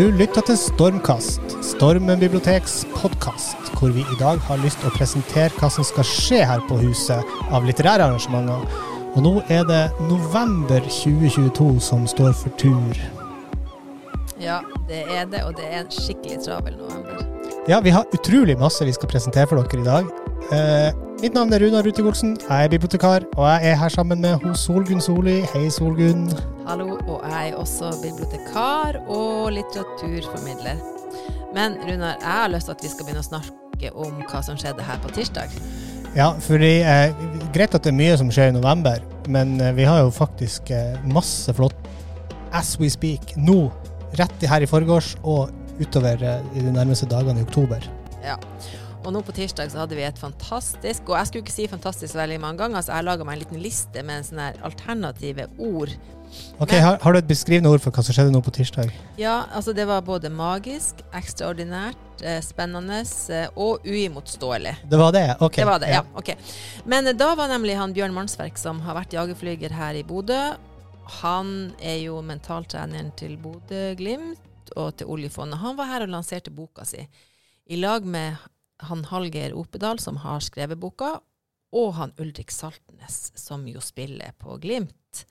Du lytter til Stormkast, Stormen biblioteks podkast, hvor vi i dag har lyst til å presentere hva som skal skje her på huset av litterære arrangementer. Og nå er det november 2022 som står for tur. Ja, det er det, og det er en skikkelig travel november. Ja, vi har utrolig masse vi skal presentere for dere i dag. Eh, mitt navn er Runar Rutegolsen. Jeg er bibliotekar, og jeg er her sammen med hos Solgunn Soli. Hei, Solgunn. Hallo, og jeg er også bibliotekar og litteraturformidler. Men Runar, jeg har lyst til at vi skal begynne å snakke om hva som skjedde her på tirsdag. Ja, fordi eh, Greit at det er mye som skjer i november, men eh, vi har jo faktisk eh, masse flott as we speak nå. Rett i her i forgårs og utover eh, i de nærmeste dagene i oktober. Ja. Og nå på tirsdag så hadde vi et fantastisk Og jeg skulle ikke si fantastisk veldig mange ganger, så jeg laga meg en liten liste med en sånne her alternative ord. Ok, Men- har, har du et beskrivende ord for hva som skjedde nå på tirsdag? Ja, altså det var både magisk, ekstraordinært, eh, spennende eh, og uimotståelig. Det var det? Ok. Det var det, ja. ok. Men eh, da var nemlig han Bjørn Mannsverk, som har vært jagerflyger her i Bodø. Han er jo mentaltreneren til Bodø-Glimt og til oljefondet. Han var her og lanserte boka si i lag med han Hallgeir Opedal, som har skrevet boka, og han Ulrik Saltnes, som jo spiller på Glimt.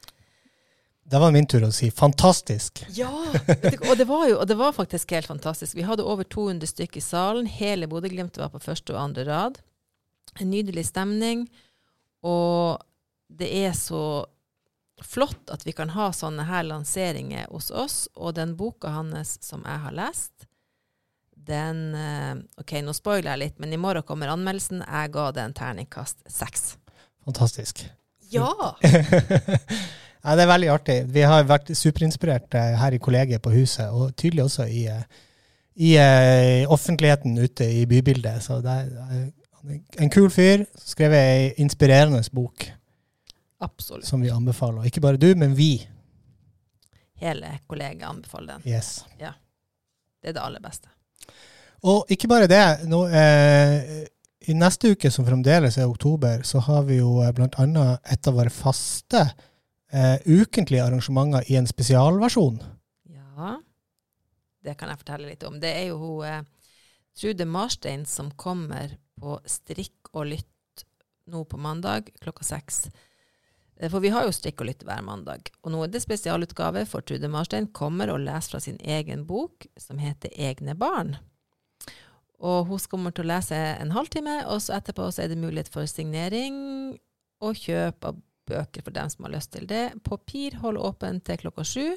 Det var min tur å si fantastisk. Ja! og, det var jo, og det var faktisk helt fantastisk. Vi hadde over 200 stykker i salen. Hele Bodø-Glimt var på første og andre rad. En nydelig stemning. Og det er så flott at vi kan ha sånne her lanseringer hos oss. Og den boka hans som jeg har lest, den eh, OK, nå spoiler jeg litt, men i morgen kommer anmeldelsen. Jeg ga den terningkast seks. Fantastisk. Ja! ja, det er veldig artig. Vi har vært superinspirert eh, her i kollegiet på huset, og tydelig også i, i, i eh, offentligheten ute i bybildet. Så det er eh, en kul fyr. Skrevet ei inspirerende bok Absolutt. som vi anbefaler. Ikke bare du, men vi. Hele kollegaet anbefaler den. Yes. Ja. Det er det aller beste. Og ikke bare det. Nå, eh, I neste uke, som fremdeles er oktober, så har vi jo bl.a. blant annet et av våre faste eh, ukentlige arrangementer i en spesialversjon. Ja, det kan jeg fortelle litt om. Det er jo hun eh, Trude Marstein som kommer på Strikk og lytt nå på mandag klokka seks. Eh, For vi har jo Strikk og lytt hver mandag. Og nå er det spesialutgave for Trude Marstein kommer og leser fra sin egen bok som heter Egne barn. Og hun kommer til å lese en halvtime, og så etterpå så er det mulighet for signering og kjøp av bøker for dem som har lyst til det. Papir holder åpent til klokka sju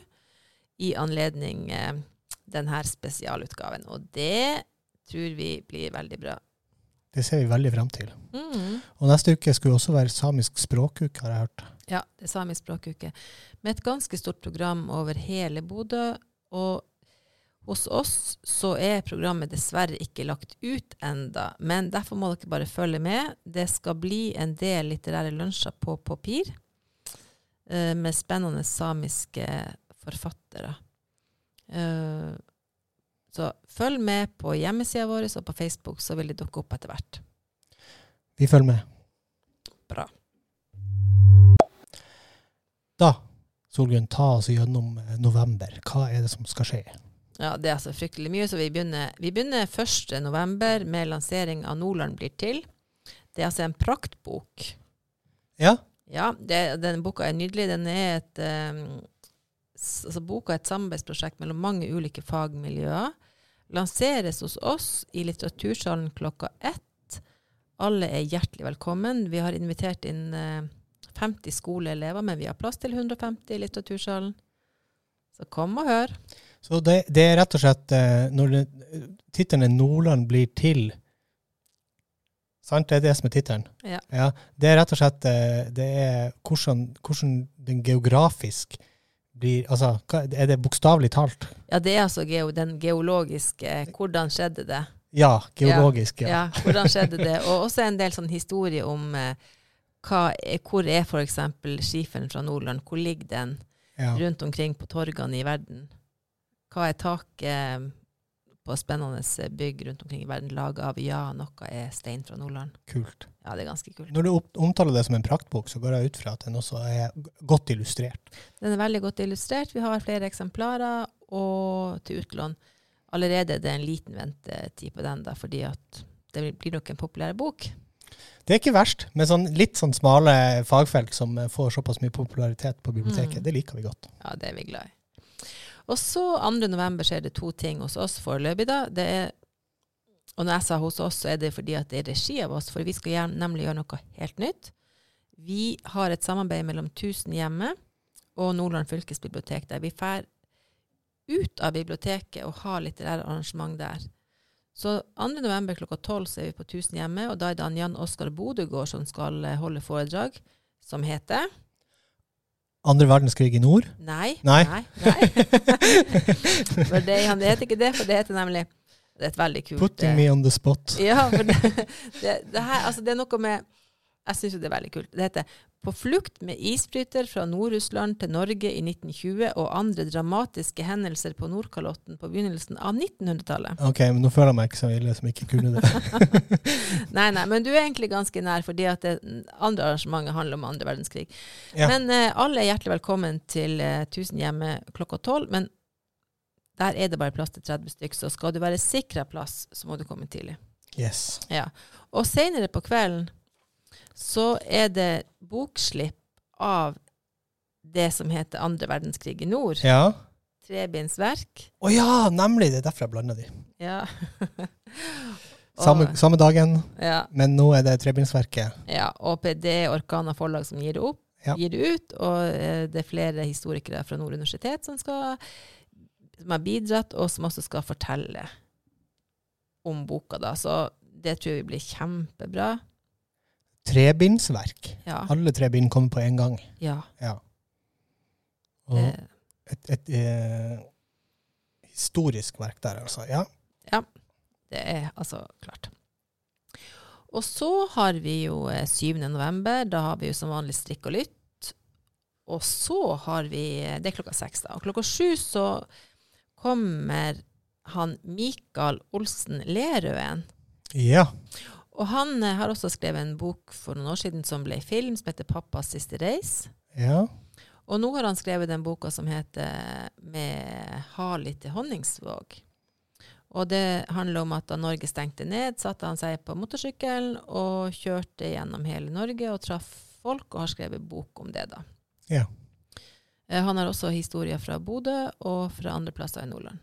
i anledning eh, denne spesialutgaven. Og det tror vi blir veldig bra. Det ser vi veldig frem til. Mm. Og neste uke skulle også være samisk språkuke, har jeg hørt. Ja, det er samisk språkuke. Med et ganske stort program over hele Bodø. Og hos oss så er programmet dessverre ikke lagt ut enda, men derfor må dere bare følge med. Det skal bli en del litterære lunsjer på papir eh, med spennende samiske forfattere. Eh, så følg med på hjemmesida vår og på Facebook, så vil det dukke opp etter hvert. Vi følger med. Bra. Da, Solgunn, ta oss gjennom eh, november. Hva er det som skal skje? Ja, det er altså fryktelig mye, så vi begynner, vi begynner 1. november med lansering av Nordland blir til. Det er altså en praktbok. Ja, Ja, det, den boka er nydelig. Den er et, eh, altså boka er et samarbeidsprosjekt mellom mange ulike fagmiljøer. Lanseres hos oss i Litteratursalen klokka ett. Alle er hjertelig velkommen. Vi har invitert inn eh, 50 skoleelever, men vi har plass til 150 i Litteratursalen. Så kom og hør. Så det, det er rett og slett eh, når tittelen 'Nordland blir til'. Sant? Det er det som er tittelen? Ja. Det er rett og slett eh, det er hvordan, hvordan den geografisk blir Altså, er det bokstavelig talt? Ja, det er altså geo, den geologiske Hvordan skjedde det? Ja, geologisk. Ja. Ja, hvordan skjedde det? Og også en del sånn historie om eh, hva, hvor er f.eks. skiferen fra Nordland? Hvor ligger den Ja. rundt omkring på torgene i verden? Hva er taket på spennende bygg rundt omkring i verden laga av? Ja, noe er stein fra Nordland. Kult. Ja, det er ganske kult. Når du omtaler det som en praktbok, så går jeg ut fra at den også er godt illustrert. Den er veldig godt illustrert. Vi har flere eksemplarer, og til utlån. Allerede er det en liten ventetid på den, da, fordi at det blir nok en populær bok. Det er ikke verst, med sånn litt sånn smale fagfelt som eh, får såpass mye popularitet på biblioteket. Mm. Det liker vi godt. Ja, det er vi glad i. Og så 2. november skjer det to ting hos oss foreløpig, da. Det er, og når jeg sa hos oss, så er det fordi at det er regi av oss, for vi skal gjerne, nemlig gjøre noe helt nytt. Vi har et samarbeid mellom Tusenhjemmet og Nordland fylkesbibliotek, der vi drar ut av biblioteket og har litterære arrangement der. Så 2. november klokka 12 så er vi på Tusenhjemmet, og da er det Jan Oskar Bodøgård som skal eh, holde foredrag, som heter Andre verdenskrig i nord? Nei. Nei. nei, nei. for det, han, det heter ikke det, for det heter nemlig Det er et veldig kult Putting eh, me on the spot. Ja, for det, det, det her Altså, det er noe med Jeg syns det er veldig kult. Det heter 'På flukt med isbryter fra Nord-Russland til Norge i 1920 og andre dramatiske hendelser på Nordkalotten på begynnelsen av 1900-tallet'. Ok, men nå føler jeg meg ikke så ille som ikke kunne det. Nei, nei, men du er egentlig ganske nær, fordi at det andre arrangementet handler om andre verdenskrig. Ja. Men eh, alle er hjertelig velkommen til eh, Tusenhjemmet klokka tolv. Men der er det bare plass til 30 stykker, så skal du være sikra plass, så må du komme tidlig. Yes. Ja. Og seinere på kvelden så er det bokslipp av det som heter andre verdenskrig i nord. Ja. Trebindsverk. Å ja, nemlig! Det er derfor jeg blanda de. Ja. Samme, samme dagen, ja, men nå er det Trebindsverket. ja, og det er Orkana forlag som gir det opp, Ja. gir det ut, og eh, det er flere historikere fra Nord universitet som, skal, som har bidratt, og som også skal fortelle om boka. Da. Så det tror jeg blir kjempebra. Trebindsverk. Ja. Alle tre bind kommer på én gang. ja Ja. Og et, et, et eh, historisk verk der, altså. Ja. det er altså klart. Og så har vi jo eh, 7. november. Da har vi jo som vanlig strikk og lytt. Og så har vi Det er klokka seks, da. Og klokka sju så kommer han Mikael Olsen Lerøen. ja. Og han eh, har også skrevet en bok for noen år siden som ble film, som heter 'Pappas siste reis'. Ja. Og nå har han skrevet den boka som heter 'Med Harli til Honningsvåg'. Og det handler om at da Norge stengte ned, satte han seg på motorsykkelen og kjørte gjennom hele Norge og traff folk, og har skrevet bok om det, da. Ja. Eh, Han har også historier fra Bodø og fra andre plasser i Nordland.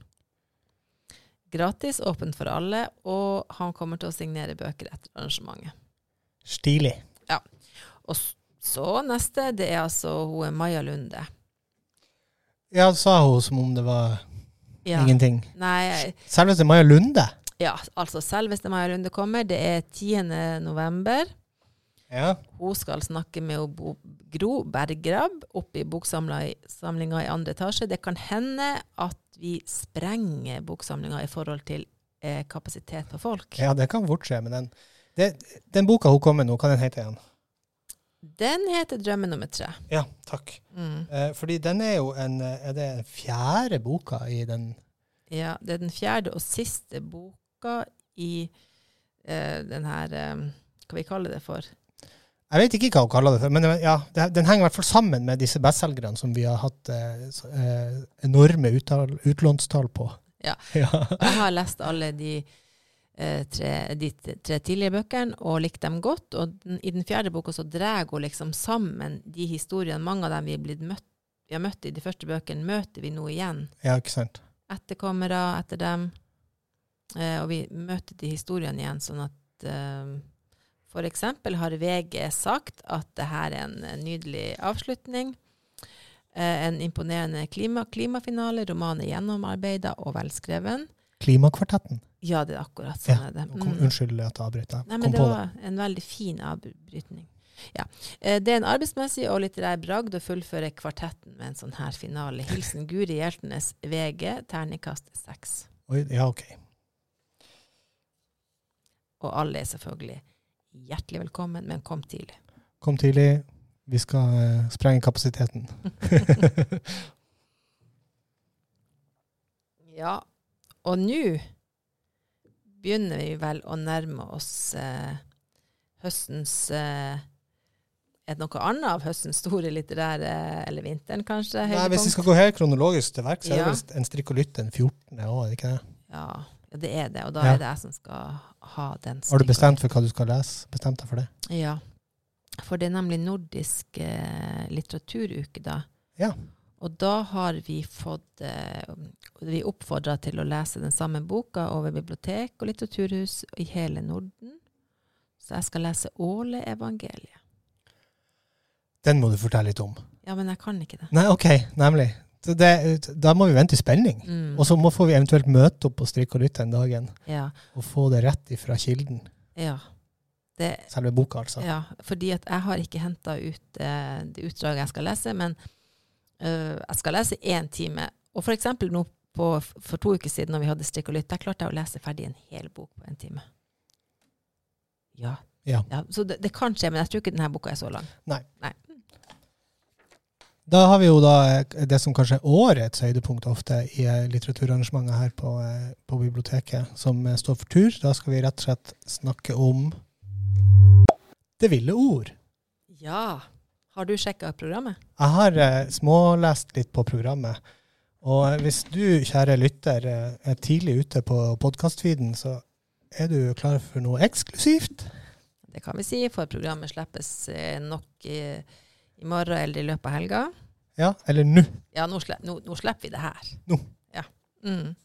Gratis, åpent for alle, og han kommer til å signere bøker etter arrangementet. Stilig. Ja. Og så neste, det er altså hun Maja Lunde. Ja, sa hun som om det var Ja. ingenting. Nei, Selveste Maja Lunde. ja, altså selveste Maja Lunde kommer. Det er 10. november. Ja. Hun skal snakke med Bo Gro Berggrabb oppe i boksamlinga i andre etasje. Det kan hende at vi sprenger boksamlinga i forhold til eh, kapasitet på folk. ja, det kan fort skje, men den, det, den boka hun kom med nå, hva den heter igjen? Den heter 'Drømme nummer tre'. Ja, takk. Mm. Eh, fordi den er jo en Er det den fjerde boka i den Ja, det er den fjerde og siste boka i eh, den her eh, Hva vi kaller det for? Jeg vet ikke hva hun kaller det, men eh, ja, det, den henger i hvert fall sammen med disse bestselgerne som vi har hatt eh, eh, enorme uttal, utlånstall på. Ja. ja. Jeg har lest alle de, eh, tre, de tre tidligere bøkene og likt dem godt. Og den, i den fjerde boka så drar hun liksom sammen de historiene. Mange av dem vi, møtt, vi har møtt i de første bøkene, møter vi nå igjen. ja, ikke sant. Etterkommere etter dem. Eh, og vi møter de historiene igjen, sånn at eksempel har VG sagt at det her er en eh, nydelig avslutning. Eh, en imponerende klima, klimafinale. Romanen er gjennomarbeida og velskreven. Klimakvartetten. Ja, det er akkurat sånn Ja, det. Mm. Unnskyld at jeg avbryter. Nei, Kom men det var en veldig fin avbrytning. Ja. Eh, Det er en arbeidsmessig og litterær bragd å fullføre kvartetten med en sånn her finale. Hilsen Guri Hjeltenes VG, terningkast seks. Ja, OK. Og alle er selvfølgelig hjertelig velkommen, men kom tidlig. Kom tidlig. Vi skal uh, sprenge kapasiteten. Ja, og nå begynner vi vel å nærme oss uh, høstens uh, Er det noe annet av høstens store litterære, eller vinteren kanskje? Nei, Hvis vi skal gå helt kronologisk til verks, så er det Ja. vel en strikk og lytt den 14. år, ikke det? Ja, ja, det er det. Og da Ja. er det jeg som skal ha den. Har du bestemt for hva du skal lese? Bestemt deg for det? Ja. For det er nemlig nordisk eh, litteraturuke da. Ja. Og da har vi fått eh, Vi oppfordra til å lese den samme boka over bibliotek og litteraturhus i hele Norden. Så jeg skal lese Åle-evangeliet. Den må du fortelle litt om. Ja, men jeg kan ikke det. Nei, OK, nemlig. Da må vi vente i spenning. Mm. Og så må, får vi eventuelt møte opp på Strikk og lytt den dagen Ja. og få det rett ifra kilden. ja. Det, Selve boka, altså. ja. Fordi jeg har ikke henta ut eh, det utdraget jeg skal lese, men eh, jeg skal lese én time. Og for eksempel nå på, for to uker siden når vi hadde strikk og lytt, der klarte jeg å lese ferdig en hel bok på en time. Ja. Ja. så det, det kan skje, men jeg tror ikke denne boka er så lang. Da har vi jo da eh, det som kanskje er årets høydepunkt ofte i eh, litteraturarrangementet her på, eh, på biblioteket, som eh, står for tur. Da skal vi rett og slett snakke om Det ville ord. Ja. Har du sjekka programmet? Jeg har eh, smålest litt på programmet. Og eh, hvis du, kjære lytter, eh, er tidlig ute på podkastfeeden, så er du klar for noe eksklusivt. Det kan vi si, for programmet slippes eh, nok i, i morgen eller i løpet av helga. Ja, eller nå. Ja, nå, slipp, nå, nå slipper vi det her. Nå. Ja. Mm.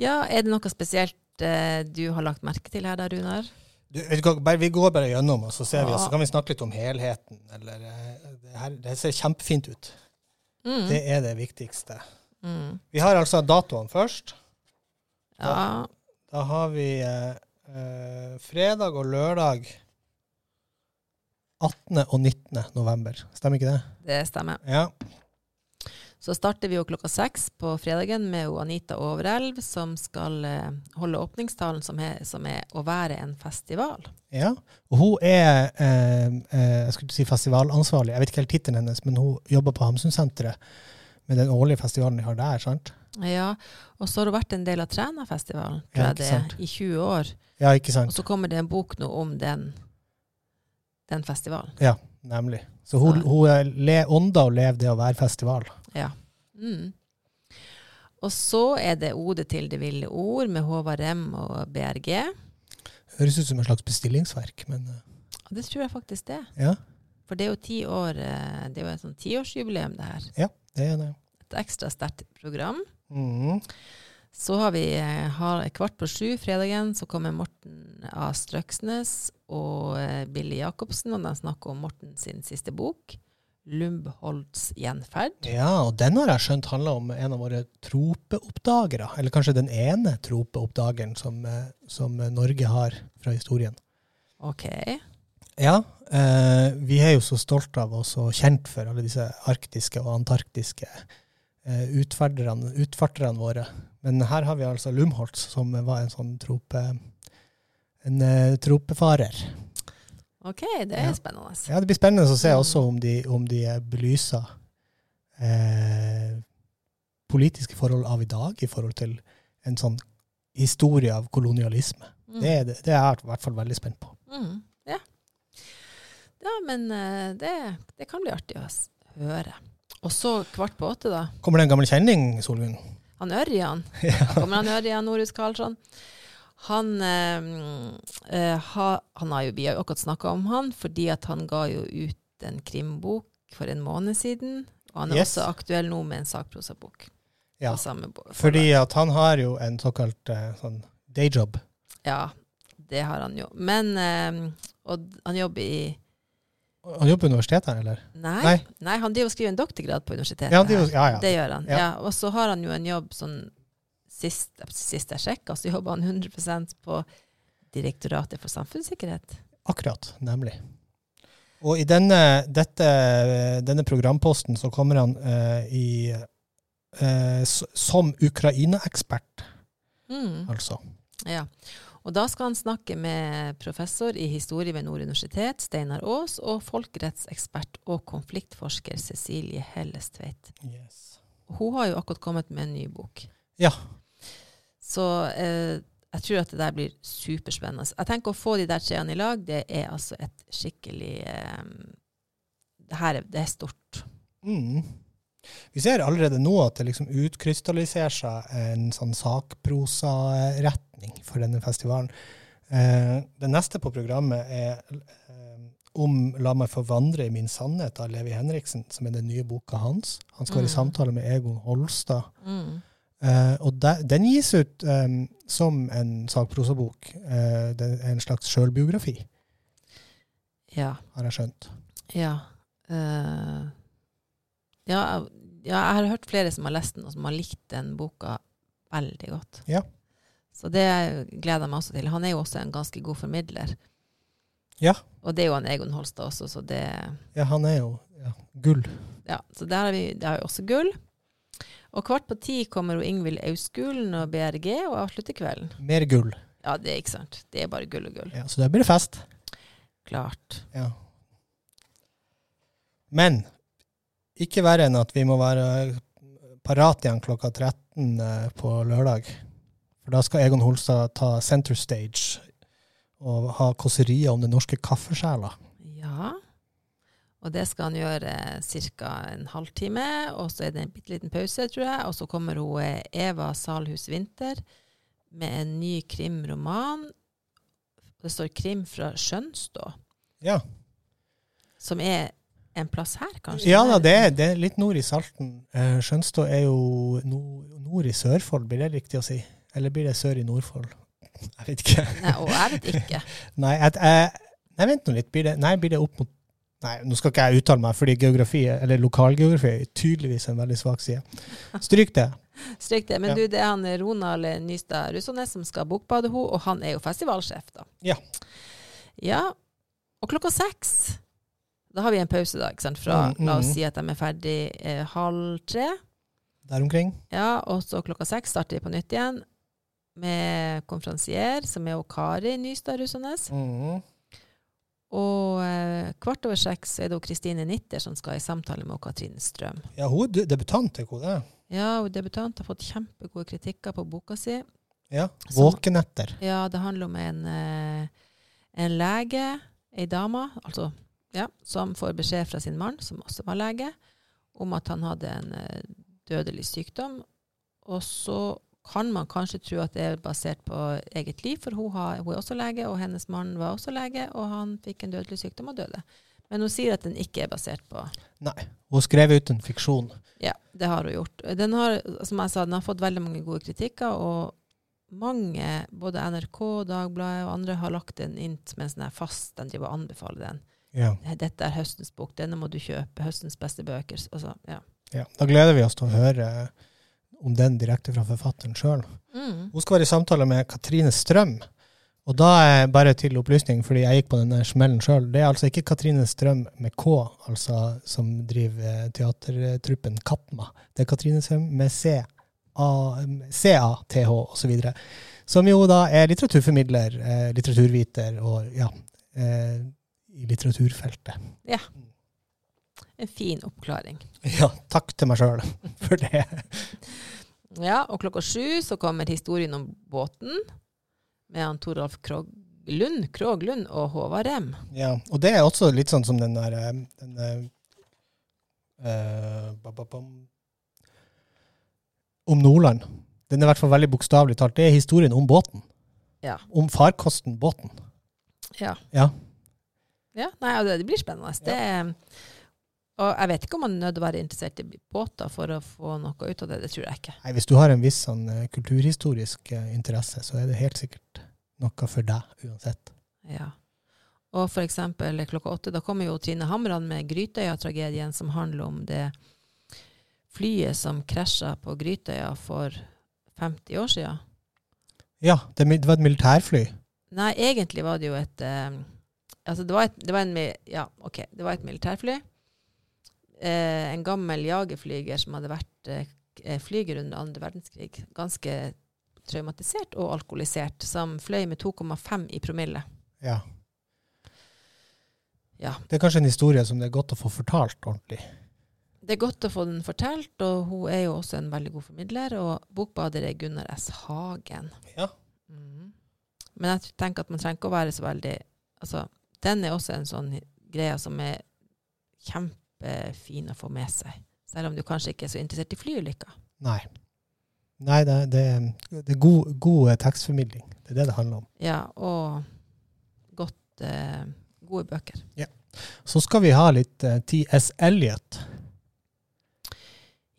ja, er det noe spesielt eh, du har lagt merke til her da, Runar? Du, vi går bare gjennom, og så ser vi, og så kan vi snakke litt om helheten. Eller, eh, det, her, det ser kjempefint ut. Mm. Det er det viktigste. Mm. Vi har altså datoene først. Ja. Da har vi eh, eh, fredag og lørdag 18. og 19. november. Stemmer ikke det? Det stemmer. Ja. Så starter vi jo klokka seks på fredagen med Anita Overelv, som skal eh, holde åpningstalen, som er, som er å være en festival. ja. Og hun er eh, eh, jeg skulle si festivalansvarlig, jeg vet ikke helt tittelen hennes, men hun jobber på Hamsunsenteret med den årlige festivalen de har der. sant? Ja, og så har hun vært en del av Trænafestivalen, tror jeg det i 20 år. Ja, ikke sant. Og så kommer det en bok nå om den, den festivalen. Ja, nemlig. Så hun, hun le, ånda og lever det å være festival. Ja. Mm. Og så er det Ode til det ville ord med Håvard Rem og BRG. Høres ut som et slags bestillingsverk, men eh, det tror jeg faktisk det. ja, For det er jo ti år, eh, det er jo et sånn tiårsjubileum det her. Ja, det er det. Et ekstra sterkt program. Mhm. Så har vi eh, har kvart på sju fredagen, så kommer Morten A. Strøksnes og eh, Billy Jacobsen, og de snakker om Morten sin siste bok, 'Lumbholds gjenferd'. Ja, og den har jeg skjønt handler om en av våre tropeoppdagere. Eller kanskje den ene tropeoppdageren som, eh, som Norge har fra historien. Ok. Ja, eh, vi er jo så stolt av og så kjent for alle disse arktiske og antarktiske eh, utfarterne våre. Men her har vi altså Lumholtz, som var en sånn trope... En uh, tropefarer. Ok, det er Ja. spennende. Ja, det blir spennende å se Mm. også om de, om de eh, belyser eh, politiske forhold av i dag i forhold til en sånn historie av kolonialisme. Mm. Det, det det er jeg i hvert fall veldig spent på. Mm, ja. ja, men eh, det, det kan bli artig å høre. Og så kvart på åtte, da. Kommer det en gammel kjenning, Solgunn? Han Ørjan. Ja. Kommer han Ørjan Norhus Karlsson? Han, eh, eh, ha, han har jo, Vi har jo akkurat snakka om han, fordi han ga jo ut en krimbok for en måned siden. Og han er Yes. også aktuell nå med en sakprosabok. Ja, fordi at han har jo en såkalt eh, sånn dayjob. Ja, det har han jo. Men eh, Og han jobber i Han jobber på universitetet, her, eller? Nei, Nei. nei. han driver og skriver en doktorgrad på universitetet. Ja, han driver- ja, ja. Det gjør han. Og så har han jo en jobb sånn Sist, sist jeg sjekka, så jobber han 100% på Direktoratet for samfunnssikkerhet. Akkurat, nemlig. Og i denne, dette, denne programposten så kommer han uh, i uh, som Ukraina-ekspert, Mm. altså. Ja. Og da skal han snakke med professor i historie ved Nord universitet, Steinar Aas, og folkerettsekspert og konfliktforsker Cecilie Hellestveit. Yes. Hun har jo akkurat kommet med en ny bok. Ja. Så eh, jeg tror at det der blir superspennende. Jeg tenker å få de der treene i lag, det er altså et skikkelig eh, det her er, det er stort. Mm. Vi ser allerede nå at det liksom utkrystalliserer seg en sånn sakprosaretning for denne festivalen. Eh, det neste på programmet er eh, om La meg forvandre i min sannhet av Levi Henriksen, som er den nye boka hans. Han skal være i Mm. samtale med Egon Holstad. Mm. Eh, og de, den gis ut eh, som en sakprosabok. Eh, det en slags sjølbiografi, Ja. har jeg skjønt. Ja. Eh, ja. Ja, jeg har hørt flere som har lest den, og som har likt den boka veldig godt. Ja. Så det gleder jeg meg også til. Han er jo også en ganske god formidler. Ja. Og det er jo han Egon Holstad også, så det Ja, han er jo ja, gull. Ja, så der har vi, der har vi også gull. Og kvart på ti kommer jo Ingvild Auskulen og BRG og avslutter kvelden. Mer gull. Ja, det er ikke sant. Det er bare gull og gull. Ja, så der blir det fest. Klart. Ja. Men ikke verre enn at vi må være parat igjen klokka 13 eh, på lørdag. For da skal Egon Holstad ta center stage og ha kåserier om den norske kaffesjela. Ja. Og det skal han gjøre ca. en halvtime, og så er det en bitte liten pause, tror jeg. Og så kommer hun eh, Eva Salhus Winther med en ny krimroman. Det står 'Krim fra Skjønstå', Ja. som er en plass her, kanskje? ja da, det er, det er litt nord i Salten. Eh, Skjønstå er jo nord, nord i Sørfold, blir det riktig å si? Eller blir det sør i Nordfold? Jeg vet ikke. Nei, og jeg vet ikke. Nei, at, eh, nei vent nå litt. Blir det, nei, blir det opp mot Nei, nå skal ikke jeg uttale meg, fordi geografi, eller lokalgeografi er tydeligvis en veldig svak side. Stryk det. Stryk det. Men Ja. du, det er han Ronald Nystad Russånes som skal bokbade henne, og han er jo festivalsjef, da. Ja. Ja. Og klokka seks, da har vi en pause, da. ikke sant? Fra, Mm, mm, la oss mm. si at de er ferdig eh, halv tre. Der omkring. Ja, og så klokka seks starter vi på nytt igjen med konferansier, som er Kari Nystad Russånes. Mm. Og eh, kvart over seks er det Kristine Nitter som skal i samtale med Katrine Strøm. Ja, hun er debutant, er hun det? Ja, hun er debutant, har fått kjempegode kritikker på boka si. Ja. Våkenetter. Ja, det handler om en, eh, en lege, ei dame, altså, ja, som får beskjed fra sin mann, som også var lege, om at han hadde en eh, dødelig sykdom. Og så kan man kanskje tro at det er basert på eget liv, for hun, har, hun er også lege, og hennes mann var også lege, og han fikk en dødelig sykdom og døde. Men hun sier at den ikke er basert på Nei. Hun skrev ut en fiksjon. Ja, det har hun gjort. Den har, som jeg sa, den har fått veldig mange gode kritikker, og mange, både NRK, Dagbladet og andre, har lagt den inn mens den er fast, den driver og anbefaler den. Ja. Dette er høstens bok, denne må du kjøpe, høstens beste bøker. Altså, ja. ja. Da gleder vi oss til å høre om den direkte fra forfatteren sjøl. Mm. Hun skal være i samtale med Katrine Strøm. Og da er bare til opplysning, fordi jeg gikk på denne smellen sjøl, det er altså ikke Katrine Strøm med K, altså som driver eh, teatertruppen Katma. Det er Katrine Strøm med C, A, CATH osv. Som jo da er litteraturformidler, eh, litteraturviter og ja, eh, i litteraturfeltet. En fin oppklaring. Ja, takk til meg sjøl for det. Ja, og klokka sju så kommer historien om båten med han Toralf Krog Lund, Krog Lund og Håvard Rem. Ja, og det er også litt sånn som den der eh, den, eh, ba, ba, bam. Om Nordland. Den er i hvert fall veldig bokstavelig talt. Det er historien om båten. Ja. Om farkosten båten. Ja. Ja. Ja, nei, det, blir spennende. Det, og jeg vet ikke om man er nødt til å være interessert i båter for å få noe ut av det. Det tror jeg ikke. Nei, hvis du har en viss sånn, eh, kulturhistorisk eh, interesse, så er det helt sikkert noe for deg uansett. Ja. Og for eksempel klokka åtte, da kommer jo Trine Hamran med Grytøya-tragedien, som handler om det flyet som krasja på Grytøya for 50 år siden. Ja, det var et militærfly. Nei, egentlig var det jo et eh, Altså, det var et, det var en, ja, ok, det var et militærfly. Eh, en gammel jagerflyger som hadde vært eh, flyger under andre verdenskrig. Ganske traumatisert og alkoholisert. Som fløy med 2,5 i promille. Ja. Ja. Det er kanskje en historie som det er godt å få fortalt ordentlig. Det er godt å få den fortalt, og hun er jo også en veldig god formidler. Og bokbader er Gunnar S. Hagen. Ja. Mm. Men jeg tenker at man trenger ikke å være så veldig altså, Den er også en sånn greie som er kjempefin å få med seg. Selv om du kanskje ikke er så interessert i flyulykker. Nei. Nei, det, det, det er god, god tekstformidling. Det er det det handler om. Ja, og godt eh, gode bøker. Ja. Så skal vi ha litt eh, T.S. Eliot.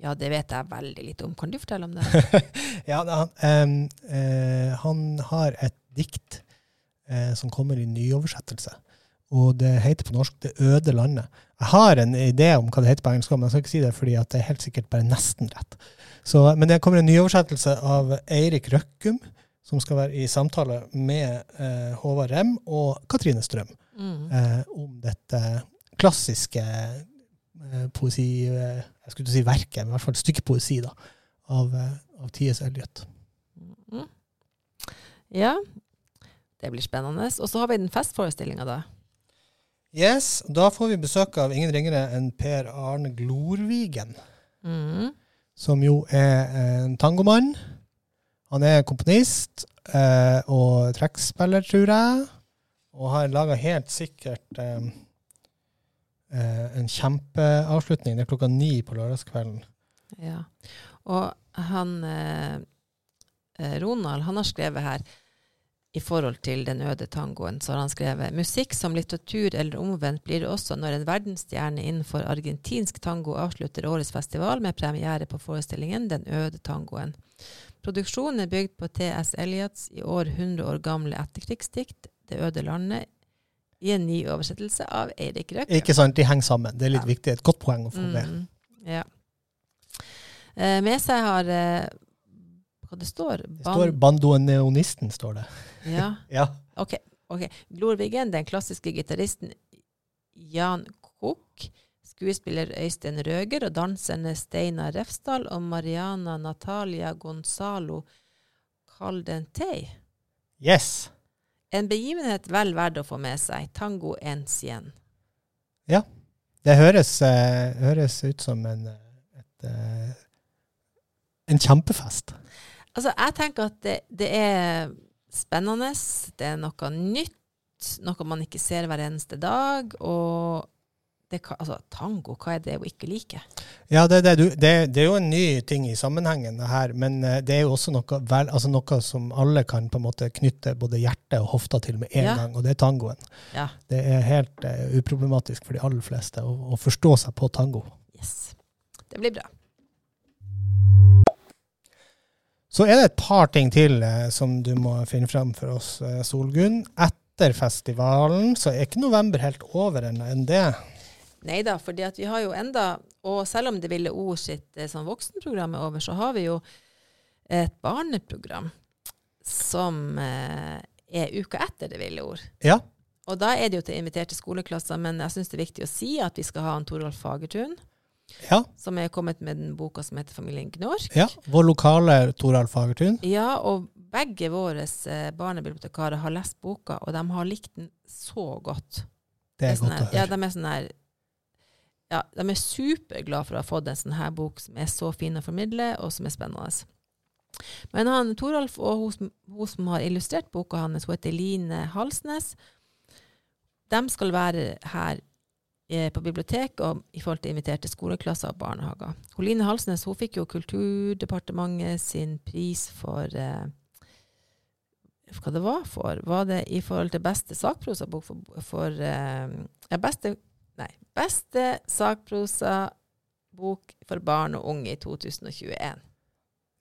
Ja, det vet jeg veldig lite om. Kan du fortelle om det? ja, han, eh, han har et dikt eh, som kommer i nyoversettelse. Og det heter på norsk 'Det øde landet'. Jeg har en idé om hva det heter på engelsk, men jeg skal ikke si det fordi det er helt sikkert bare nesten rett. Så, men det kommer en nyoversettelse av Eirik Røkkum, som skal være i samtale med eh, Håvard Rem og Katrine Strøm Mm. eh, om dette klassiske eh, poesi... Eh, jeg skulle ikke si verket, men i hvert fall et stykke poesi da, av, eh, av T.S. Eliot. Mm. Ja, det blir spennende. Og så har vi den festforestillinga, da. Yes, Da får vi besøk av ingen ringere enn Per Arne Glorvigen, Mm. som jo er en tangomann. Han er komponist eh, og trekkspiller, tror jeg, og har laga helt sikkert eh, eh, en kjempeavslutning. Det er klokka ni på lørdagskvelden. Ja. Og han eh, eh, Ronald, han har skrevet her i forhold til den øde tangoen, så har han skrevet musikk som litteratur eller omvendt blir det også når en verdensstjerne innenfor argentinsk tango avslutter årets festival med premiere på forestillingen Den øde tangoen. Produksjonen er bygd på T.S. Eliots i år 100 år gamle etterkrigsdikt Det øde landet i en ny oversettelse av Eirik Røkke. Ikke sant, de henger sammen. Det er litt Ja. viktig. Et godt poeng å få med. Mm, ja. Eh, med seg har eh, Hva det står? Det står 'bandoneonisten', står det. ja. Ja. Ok. ok. Glorvigen, den klassiske gitaristen Jan Koch, skuespiller Øystein Røger og danserne Steinar Refsdal og Mariana Natalia Gonzalo Caldentei. Yes. En begivenhet vel verdt å få med seg. Tango ens igjen. Ja. Det høres, uh, høres ut som en, eh, et, uh, en kjempefest. Altså, jeg tenker at det, det er spennende. Det er noe nytt. Noe man ikke ser hver eneste dag. Og det, altså, tango, hva er det hun ikke liker? Ja, det, det, du, det, det er jo en ny ting i sammenhengen her, men eh, det er jo også noe, vel, altså noe som alle kan på en måte knytte både hjertet og hofta til med en Ja. gang, og det er tangoen. Ja, Det er helt uh, uproblematisk for de aller fleste å, å forstå seg på tango. yes. Det blir bra. Så er det et par ting til eh, som du må finne fram for oss, eh, Solgunn. Etter festivalen så er ikke november helt over enn det. Nei da, at vi har jo enda Og selv om Det ville ord sitt eh, sånn voksenprogram er over, så har vi jo et barneprogram som eh, er uka etter Det ville ord. Ja. Og da er det jo til inviterte skoleklasser, men jeg syns det er viktig å si at vi skal ha en Torolf Fagertun, Ja. som er kommet med den boka som heter Familien Gnork. ja. Vår lokale Toralf Fagertun. Ja, og begge våre eh, barnebibliotekarer har lest boka, og de har likt den så godt. Det er sånn godt å høre. Ja, de er sånn her ja, de er superglade for å ha fått en sånn her bok som er så fin å formidle, og som er spennende. Men han Toralf og hun, hun som har illustrert boka hans, hun heter Line Halsnes, de skal være her på biblioteket og i forhold til inviterte skoleklasser og barnehager. Line Halsnes hun fikk jo Kulturdepartementet sin pris for eh, hva det var for? Var det i forhold til beste sakprosabok for, for eh, ja, beste, nei, beste sakprosabok for barn og unge i 2021.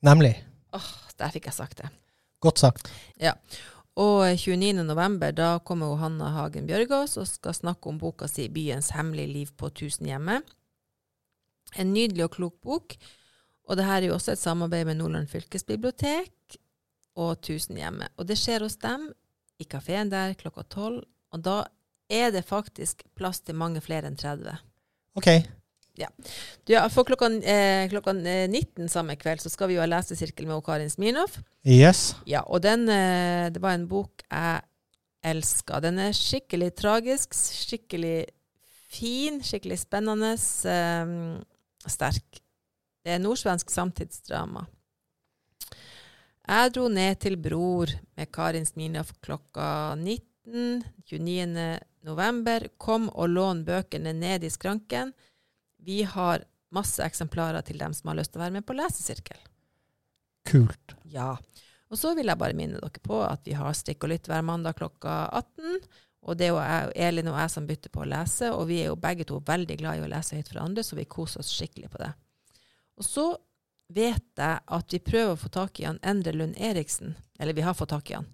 Nemlig. Åh, der fikk jeg sagt det. Godt sagt. Og 29. november da kommer Hanna Hagen Bjørgaas og skal snakke om boka si 'Byens hemmelige liv på Tusenhjemmet'. En nydelig og klok bok. Og det her er jo også et samarbeid med Nordland fylkesbibliotek og Tusenhjemmet. Og det skjer hos dem i kafeen der klokka tolv. Og da er det faktisk plass til mange flere enn 30. OK. Du, ja, for klokka, eh, klokka eh, 19 samme kveld så skal vi jo ha lesesirkel med Karin Smirnov. Yes. Ja, og den, eh, det var en bok jeg elska. Den er skikkelig tragisk, skikkelig fin, skikkelig spennende, eh, sterk. Det er nordsvensk samtidsdrama. Jeg dro ned til Bror med Karin Smirnov klokka 19. 29. november. Kom og lån bøkene ned i skranken. Vi har masse eksemplarer til dem som har lyst til å være med på lesesirkel. Kult. Ja. Og så vil jeg bare minne dere på at vi har Stikk og lytt hver mandag klokka 18. Og det er jo jeg, Elin og jeg som bytter på å lese, og vi er jo begge to veldig glad i å lese høyt for andre, så vi koser oss skikkelig på det. Og så vet jeg at vi prøver å få tak i han Endre Lund Eriksen. Eller vi har fått tak i han.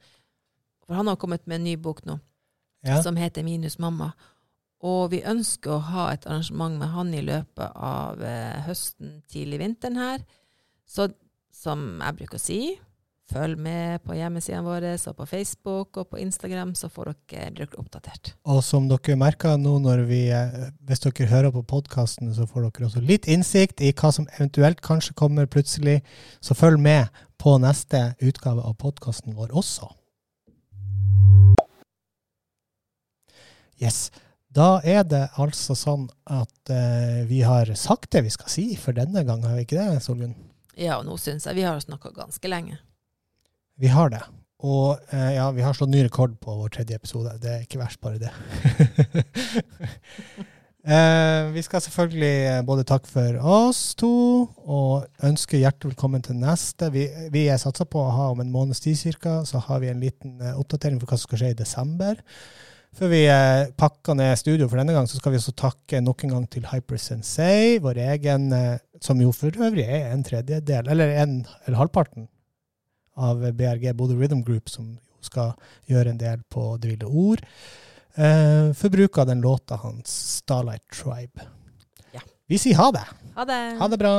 For han har kommet med en ny bok nå Ja. som heter Minus mamma. Og vi ønsker å ha et arrangement med han i løpet av eh, høsten, tidlig vinteren her. Så som jeg bruker å si, følg med på hjemmesidene våre og på Facebook og på Instagram, så får dere, dere oppdatert. Og som dere merker nå når vi, eh, hvis dere hører på podkasten, så får dere også litt innsikt i hva som eventuelt kanskje kommer plutselig. Så følg med på neste utgave av podkasten vår også. Yes. Da er det altså sånn at eh, vi har sagt det vi skal si for denne gang, har vi ikke det, Solgunn? Ja, og nå syns jeg vi har snakka ganske lenge. Vi har det. Og eh, ja, vi har slått ny rekord på vår tredje episode. Det er ikke verst, bare det. eh, vi skal selvfølgelig eh, både takke for oss to og ønske hjertelig velkommen til neste. Vi, vi er satsa på å ha om en måneds tid ca., så har vi en liten eh, oppdatering for hva som skal skje i desember. Før vi eh, pakker ned studio for denne gang, så skal vi også takke nok en gang til Hypersensei, vår egen, eh, som jo for øvrig er en tredjedel, eller en, eller halvparten av BRG Bodø Rhythm Group, som skal gjøre en del på Det ville ord. Eh, for bruk av den låta hans, Starlight Tribe. Ja. Vi sier ha det. Ha det! Ha det bra.